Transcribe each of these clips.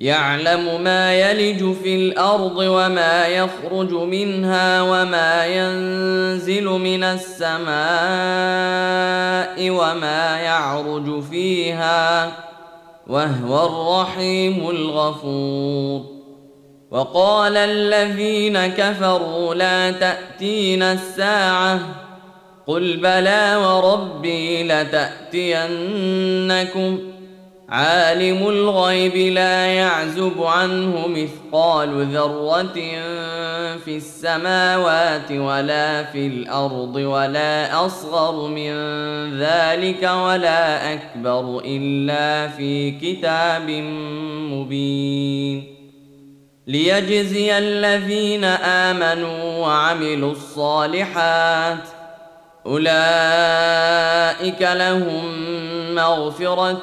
يعلم ما يلج في الأرض وما يخرج منها وما ينزل من السماء وما يعرج فيها وهو الرحيم الغفور. وقال الذين كفروا لا تاتينا الساعة قل بلى وربي لتأتينكم عالم الغيب لا يعزب عنه مثقال ذرة في السماوات ولا في الأرض ولا أصغر من ذلك ولا أكبر إلا في كتاب مبين. ليجزي الذين آمنوا وعملوا الصالحات أولئك لهم مغفرة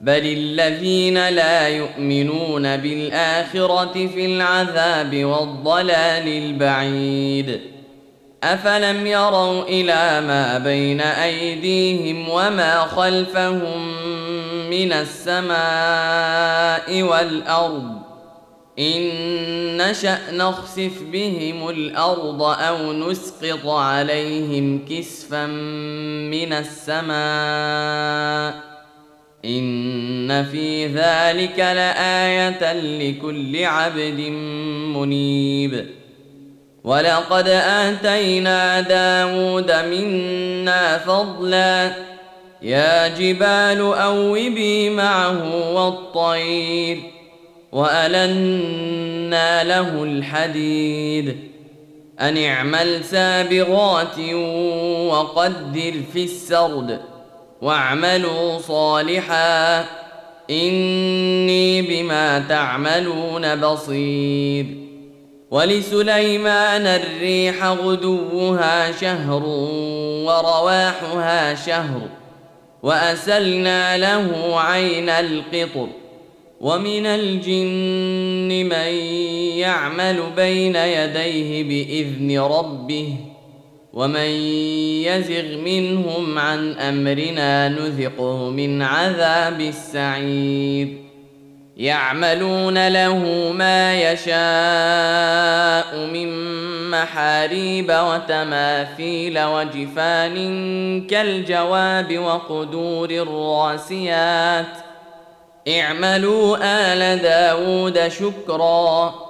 بل الذين لا يؤمنون بالاخره في العذاب والضلال البعيد افلم يروا إلى ما بين ايديهم وما خلفهم من السماء والارض ان نشا نخسف بهم الأرض أو نسقط عليهم كسفا من السماء إن في ذلك لآية لكل عبد منيب. ولقد آتينا داود منا فضلا. يا جبال أوبي معه والطير وألنا له الحديد. ان اعمل سابغات وقدر في السرد. واعملوا صالحا. إني بما تعملون بصير. ولسليمان الريح غدوها شهر ورواحها شهر. وأسلنا له عين القطر. ومن الجن من يعمل بين يديه بإذن ربه. ومن يزغ منهم عن امرنا نذقه من عذاب السعير يعملون له ما يشاء من محاريب وتماثيل وجفان كالجواب وقدور الراسيات اعملوا ال داود شكرا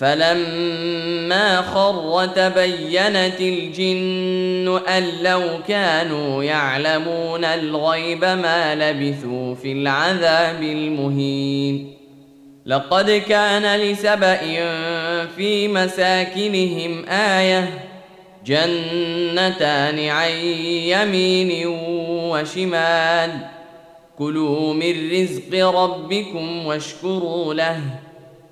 فلما خر تبينت الجن ان لو كانوا يعلمون الغيب ما لبثوا في العذاب المهين لقد كان لسبا في مساكنهم إيه جنتان عن يمين وشمال كلوا من رزق ربكم واشكروا له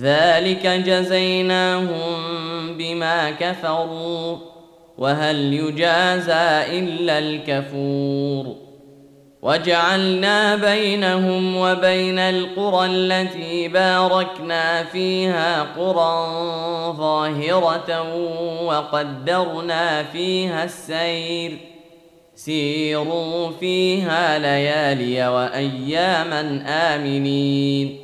ذلك جزيناهم بما كفروا وهل يجازى إلا الكفور. وجعلنا بينهم وبين القرى التي باركنا فيها قرى ظاهرة وقدرنا فيها السير. سيروا فيها ليالي وأياما آمنين.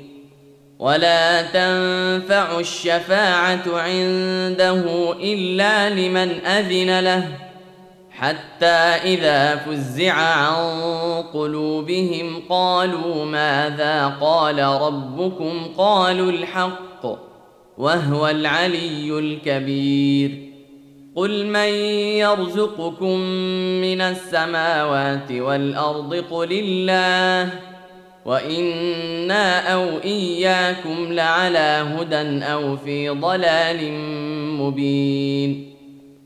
ولا تنفع الشفاعة عنده إلا لمن أذن له حتى إذا فزع عن قلوبهم قالوا ماذا قال ربكم؟ قالوا الحق وهو العلي الكبير. قل من يرزقكم من السماوات والأرض؟ قل الله. وأنا أو اياكم لعلى هدى أو في ضلال مبين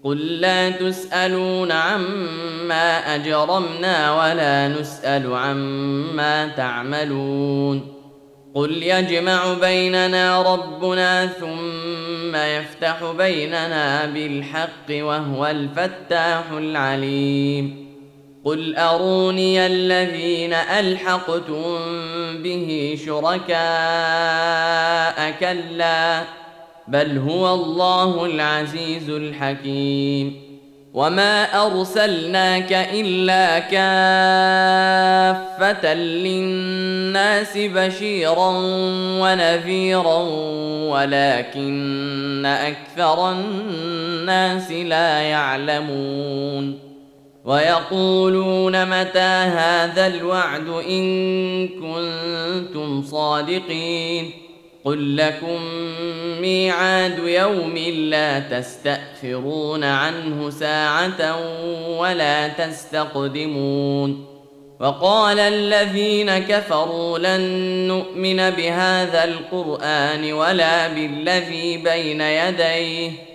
قل لا تسالون عما اجرمنا ولا نسال عما تعملون قل يجمع بيننا ربنا ثم يفتح بيننا بالحق وهو الفتاح العليم قل اروني الذين الحقتم به شركاء كلا بل هو الله العزيز الحكيم وما ارسلناك الا كافه للناس بشيرا ونذيرا ولكن أكثر الناس لا يعلمون ويقولون متى هذا الوعد إن كنتم صادقين قل لكم ميعاد يوم لا تستأخرون عنه ساعة ولا تستقدمون وقال الذين كفروا لن نؤمن بهذا القرآن ولا بالذي بين يديه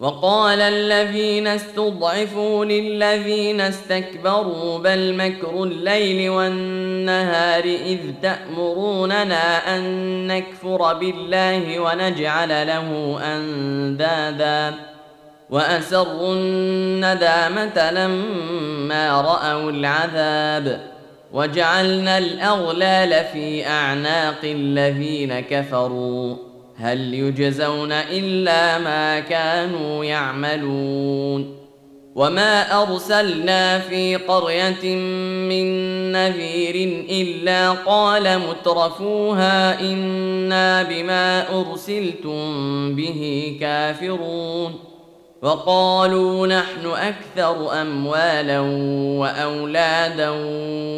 وقال الذين استضعفوا للذين استكبروا بل مكر الليل والنهار إذ تأمروننا أن نكفر بالله ونجعل له أندادا وأسروا الندامة لما رأوا العذاب وجعلنا الأغلال في أعناق الذين كفروا هل يجزون إلا ما كانوا يعملون وما أرسلنا في قرية من نذير إلا قال مترفوها إنا بما أرسلتم به كافرون وقالوا نحن أكثر أموالا وأولادا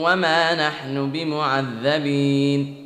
وما نحن بمعذبين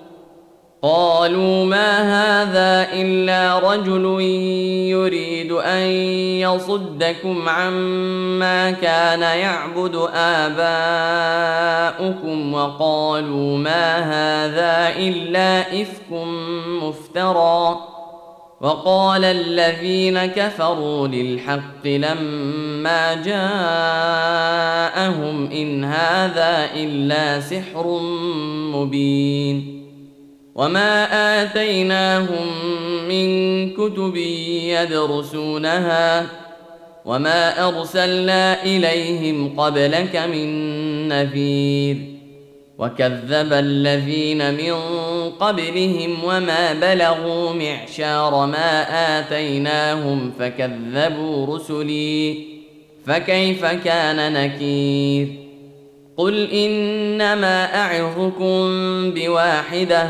قالوا ما هذا إلا رجل يريد أن يصدكم عما كان يعبد آباؤكم وقالوا ما هذا إلا إفك مفترى. وقال الذين كفروا للحق لما جاءهم إن هذا إلا سحر مبين. وما اتيناهم من كتب يدرسونها وما ارسلنا اليهم قبلك من نذير وكذب الذين من قبلهم وما بلغوا معشار ما اتيناهم فكذبوا رسلي فكيف كان نكير قل انما اعظكم بواحده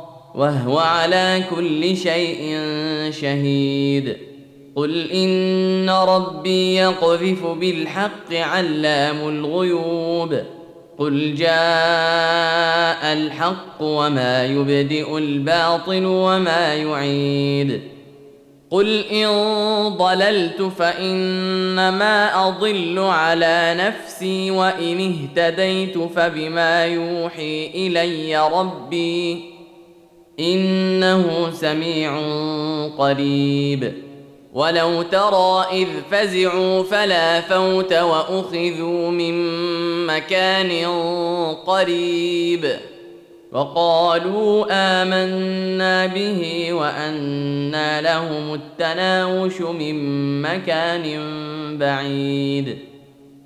وهو على كل شيء شهيد. قل إن ربي يقذف بالحق علام الغيوب. قل جاء الحق وما يبدئ الباطل وما يعيد. قل إن ضللت فإنما أضل على نفسي وإن اهتديت فبما يوحي إلي ربي. إنه سميع قريب. ولو ترى إذ فزعوا فلا فوت وأخذوا من مكان قريب. وقالوا آمنا به وانى لهم التناوش من مكان بعيد.